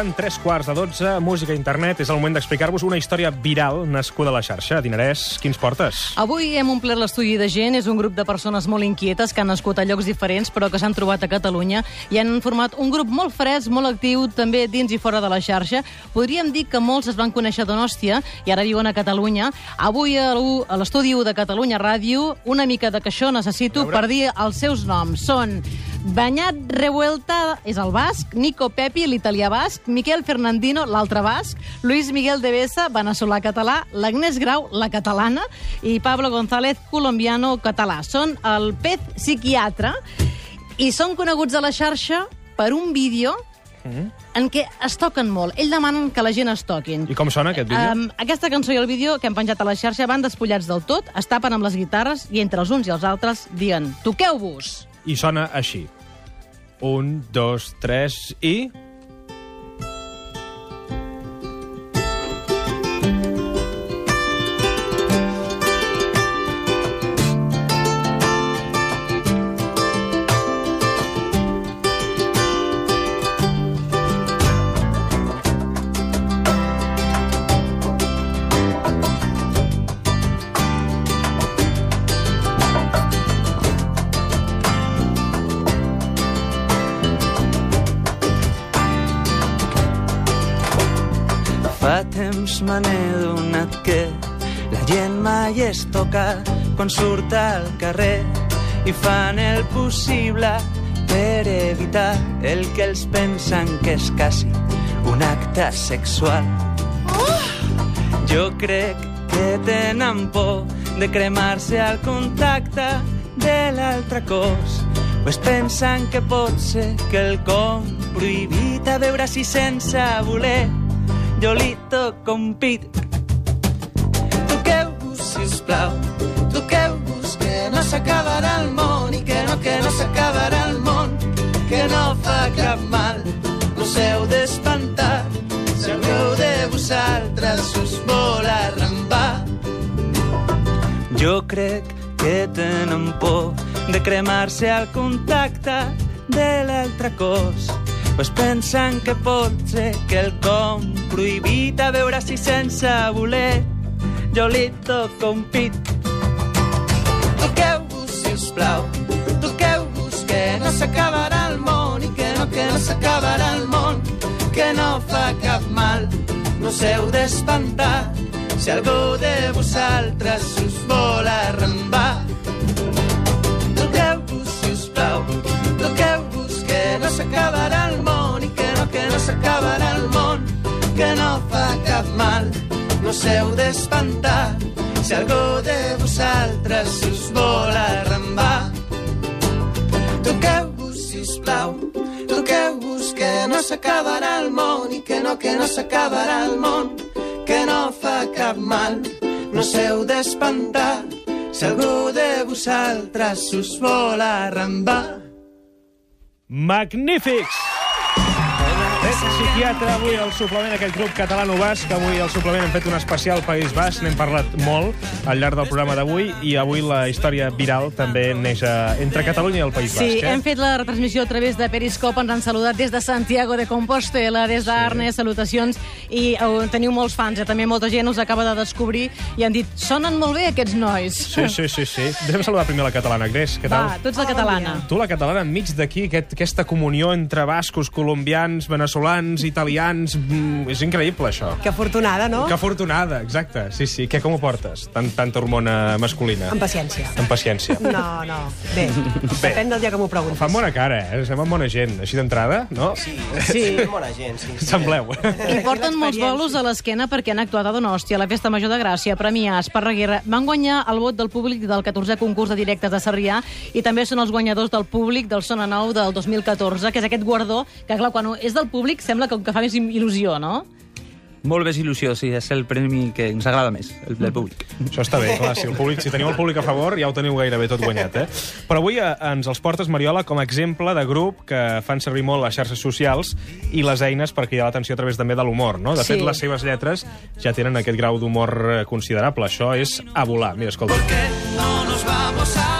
seran tres quarts de dotze, música a internet. És el moment d'explicar-vos una història viral nascuda a la xarxa. Dinarès, quins portes? Avui hem omplert l'estudi de gent. És un grup de persones molt inquietes que han nascut a llocs diferents, però que s'han trobat a Catalunya i han format un grup molt fresc, molt actiu, també dins i fora de la xarxa. Podríem dir que molts es van conèixer a Donòstia i ara viuen a Catalunya. Avui a l'estudi 1 de Catalunya Ràdio, una mica de caixó necessito per dir els seus noms. Són Banyat Revuelta, és el basc, Nico Pepi, l'italià basc, Miquel Fernandino, l'altre basc, Luis Miguel de Besa, veneçolà català, l'Agnès Grau, la catalana, i Pablo González, colombiano català. Són el pez psiquiatre i són coneguts a la xarxa per un vídeo en què es toquen molt. Ells demanen que la gent es toquin. I com sona aquest vídeo? Um, aquesta cançó i el vídeo que hem penjat a la xarxa van despullats del tot, es tapen amb les guitarres i entre els uns i els altres diuen toqueu-vos! I sona així. Un, dos, tres i... me n'he donat que la gent mai es toca quan surt al carrer i fan el possible per evitar el que els pensen que és quasi un acte sexual. Jo crec que tenen por de cremar-se al contacte de l'altre cos o es pensen que pot ser que el com prohibit a veure si sense voler jo li toco un pit. Toqueu-vos, sisplau, toqueu-vos, que no s'acabarà el món i que no, que no s'acabarà el món, que no fa cap mal, no s'heu d'espantar, si algú de vosaltres us vol arrambar. Jo crec que tenen por de cremar-se al contacte de l'altre cos. Pues pensen que pot ser que el com prohibit a veure si sense voler jo li toco un pit. Toqueu-vos, si toqueu-vos, que no s'acabarà el món i que no, que no s'acabarà el món, que no fa cap mal, no s'heu d'espantar si algú de vosaltres us vol arrambar. Toqueu-vos, si us plau, toqueu-vos, que no s'acabarà mal, no s'heu d'espantar si algú de vosaltres us vol arrambar. Toqueu-vos, si us plau, toqueu-vos, que no s'acabarà el món i que no, que no s'acabarà el món, que no fa cap mal, no s'heu d'espantar si algú de vosaltres us vol arrambar. Magnífics! Psiquiatre, avui el suplement d'aquest grup catalano-basc. Avui al suplement hem fet un especial País Basc, n'hem parlat molt al llarg del programa d'avui i avui la història viral també neix a, entre Catalunya i el País Sí, Basc. Eh? hem fet la retransmissió a través de Periscope, ens han saludat des de Santiago de Compostela, des d'Arnes, salutacions, i uh, teniu molts fans, eh? també molta gent us acaba de descobrir i han dit, sonen molt bé aquests nois. Sí, sí, sí, sí. Deixa'm saludar primer la catalana, Gres, què tal? Va, tu ets la catalana. Tu, la catalana, enmig d'aquí, aquest, aquesta comunió entre bascos, colombians, veneçolans, italians... Mm, és increïble, això. Que afortunada, no? Que afortunada, exacte. Sí, sí. Què, com ho portes? Tant, tanta hormona masculina. Amb paciència. Amb paciència. No, no. Bé, depèn del dia que m'ho preguntis. Fan bona cara, eh? Semblen bona gent. Així d'entrada, no? Sí, Sí. bona gent, sí. sí. Sembleu. I porten molts bolos a l'esquena perquè han actuat a Donòstia, a la Festa Major de Gràcia, Premià, Esparreguera. Van guanyar el vot del públic del 14è concurs de directes de Sarrià i també són els guanyadors del públic del Sona Nou del 2014, que és aquest guardó que, clar, quan és del públic sembla que, que fa més il·lusió, no? Molt més il·lusió, sí, és el premi que ens agrada més, el del públic. Això està bé, clar, si, el públic, si teniu el públic a favor ja ho teniu gairebé tot guanyat, eh? Però avui eh, ens els portes, Mariola, com a exemple de grup que fan servir molt les xarxes socials i les eines per cridar l'atenció a través també de l'humor, no? De fet, Sí. les seves lletres ja tenen aquest grau d'humor eh, considerable. Això és a volar. Mira, escolta. que no nos vamos a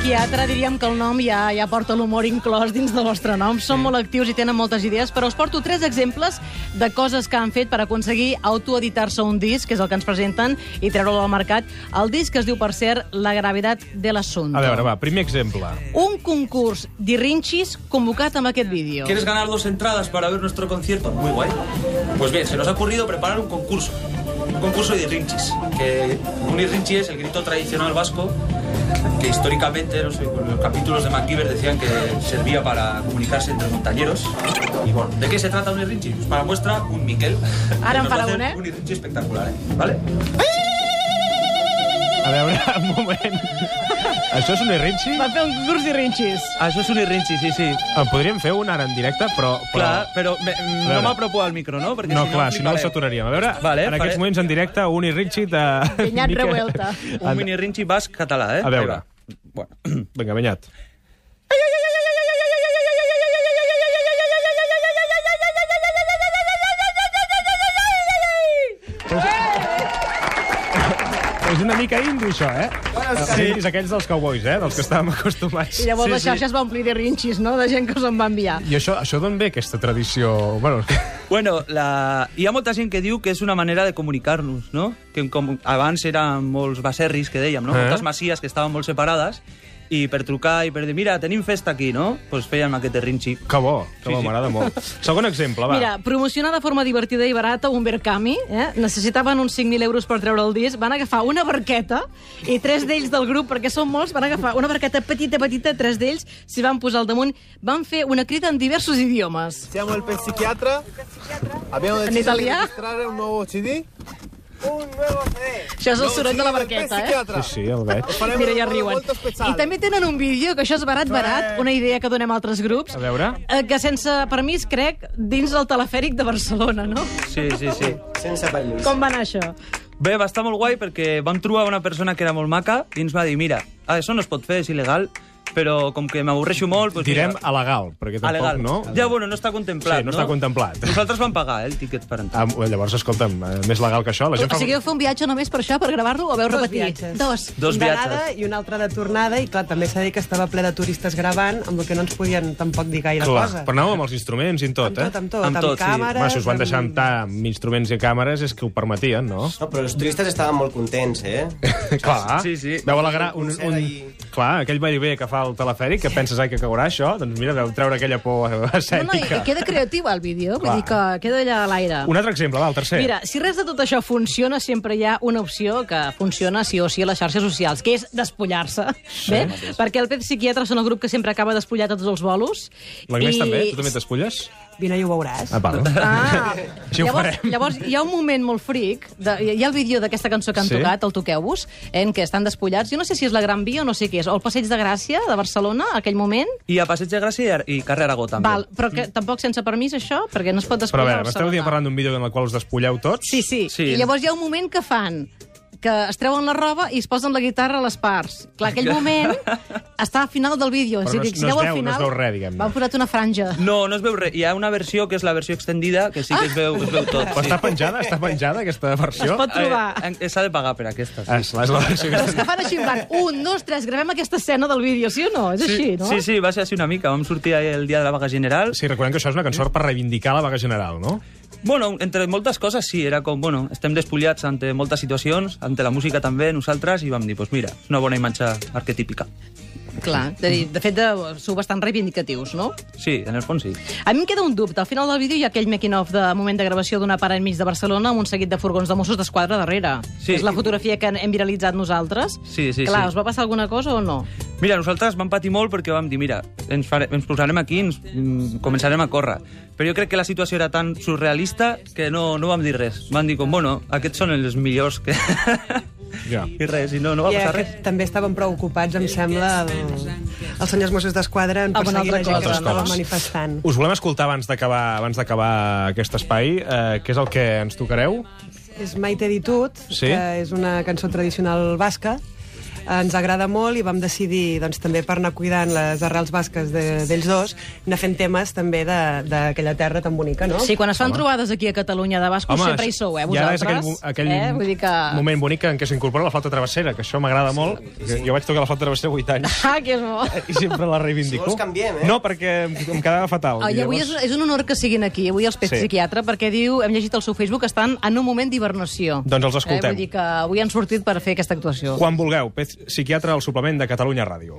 Psiquiatre, diríem que el nom ja ja porta l'humor inclòs dins del vostre nom. Són molt actius i tenen moltes idees, però us porto tres exemples de coses que han fet per aconseguir autoeditar-se un disc, que és el que ens presenten, i treure'l al mercat. El disc es diu, per cert, La gravetat de l'assumpte. A veure, va, primer exemple. Un concurs d'irrinxis convocat amb aquest vídeo. ¿Quieres ganar dos entradas para ver nuestro concierto? Muy guay. Pues bien, se nos ha ocurrido preparar un concurso. Un concurso de irrinchis. Que un irrinchi es el grito tradicional vasco que históricamente los capítulos de MacGyver decían que servía para comunicarse entre montañeros. Y bueno, ¿de qué se trata un irrinchi? Pues para muestra un Miquel. Ara que en nos va farà a hacer un, eh? Un irrinchi espectacular, ¿eh? ¿Vale? A veure, un moment. Això és un irrinxi? Va fer un concurs d'irrinxis. Això és un irrinxi, sí, sí. En podríem fer un ara en directe, però... però... Clar, però me, no m'apropo al micro, no? Perquè No, si clar, si no el saturaríem. A veure, Vale, en aquests faré- moments en directe, un irrinxi de... Vinyat Revuelta. Un mini irrinxi basc català, eh? A veure. Bueno. Vinga, Benyat. És una mica indi, això, eh? Sí. És aquells dels cowboys, eh? Dels que estàvem acostumats. I llavors Sí, la sí. xarxa es va omplir d'irrinxis, no?, de gent que se'n va enviar. I això, això d'on ve, aquesta tradició? Bueno, Bueno, la... hi ha molta gent que diu que és una manera de comunicar-nos, no? Que com abans eren molts baserris, que dèiem, no? Eh? Moltes masies que estaven molt separades, i per trucar i per dir, mira, tenim festa aquí, no? Doncs pues fèiem aquest rinxi. que bo, que Sí, bo, sí. m'agrada molt. Segon exemple, va. Mira, promocionar de forma divertida i barata un Berkami, eh? necessitaven uns 5.000 euros per treure el disc, van agafar una barqueta i tres d'ells del grup, perquè són molts, van agafar una barqueta petita, petita, tres d'ells s'hi van posar al damunt, van fer una crida en diversos idiomes. Siamo il psichiatra. Abbiamo deciso di registrare un nuovo CD. Un nuovo CD. Això és el soroll de la barqueta, eh? Sí, sí, el veig. Mira, ja riuen. I també tenen un vídeo, que això és barat, barat, una idea que donem a altres grups, A veure. eh, que sense permís, crec, dins del telefèric de Barcelona, no? Sí, sí, sí. Senza permesso. Com va anar això? Bé, va estar molt guai perquè vam trobar una persona que era molt maca i ens va dir, mira, ah, això no es pot fer, és il·legal, però com que m'avorreixo molt... Doncs Direm mira, a legal, perquè tampoc, legal. no? Ja, bueno, no està contemplat, Sí, no no? està contemplat. Nosaltres vam pagar, eh, el tiquet per entrar. Ah, llavors, escolta'm, eh, més legal que això. La gent O sigui, heu fet un viatge només per això, per gravar-lo, o veu Dos repetir? viatges. Dos. Dos un viatges. i un altre de tornada, i clar, també s'ha dit que estava ple de turistes gravant, amb el que no ens podien tampoc dir gaire Clar, cosa. però anàvem amb els instruments i amb tot, amb tot, eh? amb tot, Amb amb, tot, sí. càmeres... Home, si us van deixar amb... entrar amb instruments i càmeres és que ho permetien, no? No, però els turistes estaven molt contents, eh? Clar, Sí, sí. veu alegrar un, concert un... Clar, aquell vaivé que fa el telefèric, que penses, ai, que caurà això, doncs mira, deu treure aquella por No, no, i, escènica. queda creatiu el vídeo, vull Clar. dir que queda allà a l'aire. Un altre exemple, va, el tercer. Mira, si res de tot això funciona, sempre hi ha una opció que funciona sí o sí a les xarxes socials, que és despullar-se. Bé? Perquè el Pet Psiquiatre són el grup que sempre acaba despullat a tots els bolos. L'Agnès I- també? Tu també t'espulles? Vine i ho veuràs. Ah, val. Ah, Així ho llavors, farem. llavors hi ha un moment molt fric, de, hi ha el vídeo d'aquesta cançó que han Sí? tocat, el Toqueu-vos, en què estan despullats. Jo no sé si és la Gran Via o no sé què és, o el Passeig de Gràcia de Barcelona, aquell moment. I a Passeig de Gràcia i i carrer Aragó, també. Val, però que tampoc sense permís, això, perquè no es pot Però a despullar veure, a m'esteu Barcelona. dient parlant d'un vídeo en el qual us despulleu tots? Sí, sí, Sí. I llavors hi ha un moment que fan que es treuen la roba i es posen la guitarra a les parts. Clar, aquell moment està al final del vídeo. Però no si no es aneu al veu- no es final, veu res, diguem-ne. Van posat una franja. No, no es veu res. Hi ha una versió que és la versió extendida, que sí que es veu, es veu tot. Però està penjada, està penjada, aquesta versió? Es pot trobar. Eh, eh, S'ha de pagar per aquesta. Sí. Ah, és, la- és la versió que Però és que fan així, en plan, un, dos, tres, gravem aquesta escena del vídeo, sí o no? És així, no? Sí, sí, va ser així una mica. Vam sortir el dia de la vaga general. Sí, recordem que això és una cançó per reivindicar la vaga general, no? Bueno, entre moltes coses sí, era com, bueno, estem despullats ante moltes situacions, ante la música també, nosaltres, i vam dir, pues mira, una bona imatge arquetípica. Clar, de, dir, de fet, de, sou bastant reivindicatius, no? Sí, en el fons sí. A mi em queda un dubte. Al final del vídeo hi ha aquell making-of de moment de gravació d'una part enmig de Barcelona amb un seguit de furgons de Mossos d'Esquadra darrere. Sí. És la fotografia que hem viralitzat nosaltres. Sí, sí, Clar, sí. us va passar alguna cosa o no? Mira, nosaltres vam patir molt perquè vam dir, mira, ens, fare, ens posarem aquí, ens mm, començarem a córrer. Però jo crec que la situació era tan surrealista que no, no vam dir res. Vam dir com, bueno, aquests són els millors que... Ja. I res, i no, no va passar res. també estaven preocupats, em sembla, el, els senyors Mossos d'Esquadra en perseguir la gent que estava no? manifestant. Us volem escoltar abans d'acabar abans d'acabar aquest espai, eh, què és el que ens tocareu? És Maite ditut, Sí? que és una cançó tradicional basca, ens agrada molt i vam decidir, doncs, també per anar cuidant les arrels basques de- d'ells dos, anar fent temes també de- d'aquella terra tan bonica, no? Sí, quan es fan trobades aquí a Catalunya de bascos sempre hi sou, eh, i ara és vosaltres. aquell, aquell eh? Vull dir que... moment bonic en què s'incorpora la flauta travessera, que això m'agrada molt. Jo vaig tocar la flauta travessera 8 anys Ah, que és bo. i sempre la reivindico. Si vols canviem, eh? No, perquè em, em quedava fatal. Ah, I avui és, és un honor que siguin aquí, avui els Pets Sí. sí. Psiquiatre, perquè diu, hem llegit al seu Facebook, que estan en un moment d'hibernació. Doncs els escoltem. Eh? Vull dir que avui han sortit per fer aquesta actuació. Quan vulgueu, Pez Psiquiatre al suplement de Catalunya Ràdio.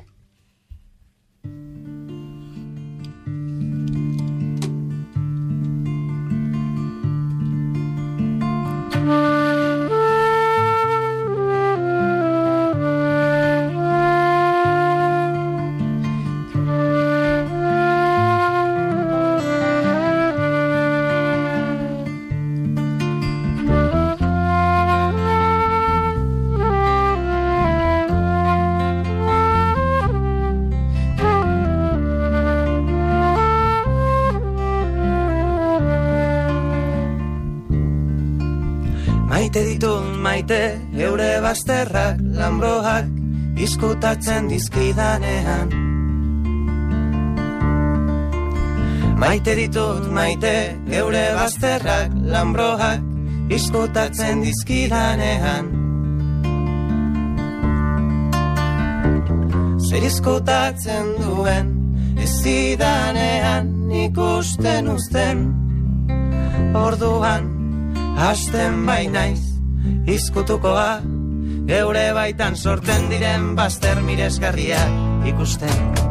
Ditut maite eure bazterrak lambroak izkutatzen dizkidanean. Maite ditut maite eure bazterrak lambroak izkutatzen dizkidanean. Zer izkutatzen duen ez zidanean ikusten uzten. Orduan hasten bai naiz izkutukoa geure baitan sortzen diren bazter miresgarriak ikusten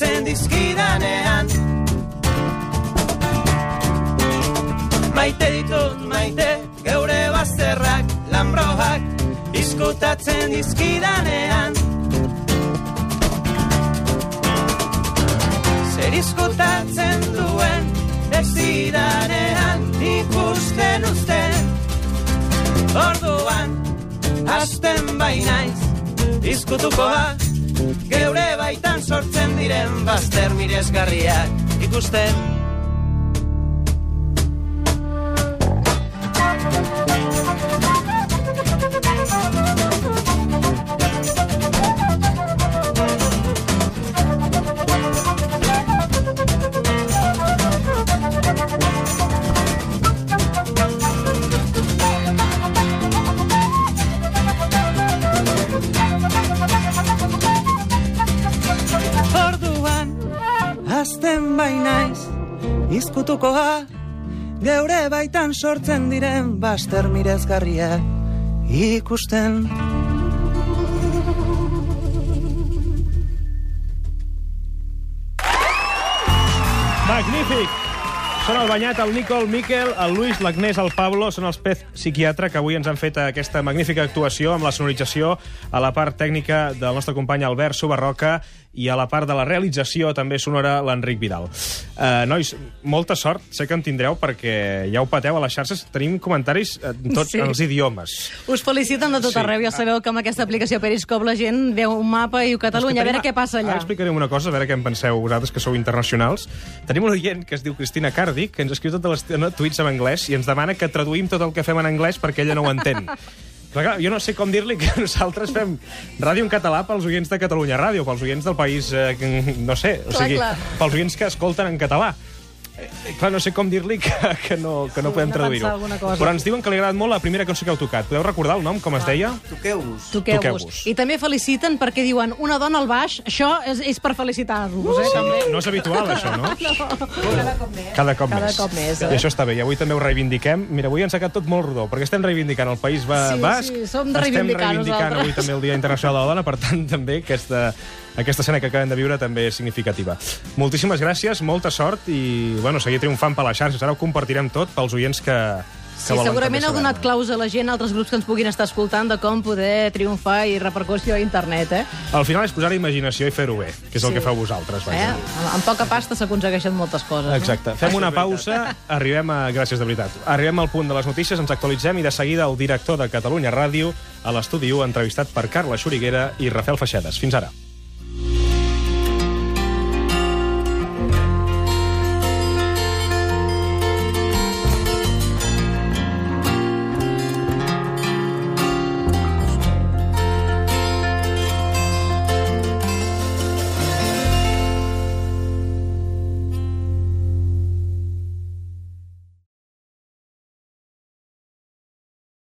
izkutatzen dizkidanean. Maite ditut maite geure bazterrak lambroak izkutatzen dizkidanean. Zer izkutatzen duen ez zidanean ikusten uzten. Orduan hasten bai naiz izkutukoa geure baitan sortzen diren bazter miresgarriak. Ikusten zkutukoa geure baitan sortzen diren baster mirezgarria ikusten. Magnificent Són el Banyat, el Nico, el Miquel, el Luis, l'Agnès, el Pablo, són els Pez Psiquiatre que avui ens han fet aquesta magnífica actuació amb la sonorització a la part tècnica del nostre company Albert Subarroca i a la part de la realització també sonora l'Enric Vidal. Uh, nois, molta sort, sé que en tindreu perquè ja ho pateu a les xarxes, tenim comentaris en tots Sí. els idiomes. Us feliciten de tot Sí. arreu. Ja sabeu que amb aquesta aplicació Periscope la gent veu un mapa i Catalunya, a veure què passa allà. Ara explicarem una cosa, a veure què en penseu vosaltres, que sou internacionals. Tenim un oient que es diu Cristina Cardi, que ens escriu tota l'estona tuits en anglès i ens demana que traduïm tot el que fem en anglès perquè ella no ho entén. Però clar, jo no sé com dir-li que nosaltres fem ràdio en català pels oients de Catalunya Ràdio, pels oients del país, eh, no sé, o Clar, sigui, clar. pels oients que escolten en català. Eh, clar, no sé com dir-li que, que no, que no Sí, podem traduir-ho. pensar alguna cosa. Però ens diuen que li ha agradat molt la primera cançó que heu tocat. Podeu recordar el nom, com es deia? Toqueu-vos. Toqueu-vos. Toqueu-vos. I també feliciten perquè diuen una dona al baix, això és, és per felicitar-vos, eh, Sí, també. no, no és habitual, això, no? Cada cop més. Cada cop Cada més. cop més, eh? I això està bé, i avui també ho reivindiquem. Mira, avui ens ha quedat tot molt rodó, perquè estem reivindicant el País ba Sí, Basc. sí, som de estem reivindicar reivindicant nosaltres. avui també el Dia Internacional de la Dona, per tant, també aquesta, aquesta escena que acabem de viure també és significativa. Moltíssimes gràcies, molta sort i, bueno, seguir triomfant per les xarxes. Ara ho compartirem tot pels oients que, Sí, segurament ha donat claus a la gent, a altres grups que ens puguin estar escoltant, de com poder triomfar i repercussió a internet, eh? Al final és posar imaginació i fer-ho bé, que és el Sí. que feu vosaltres. eh? Vaja. Amb, amb poca pasta s'aconsegueixen moltes coses. Exacte. Fem una pausa, arribem a... Gràcies, de veritat. Arribem al punt de les notícies, ens actualitzem i de seguida el director de Catalunya Ràdio a l'estudi 1 entrevistat per Carla Xuriguera i Rafael Feixedes. Fins ara.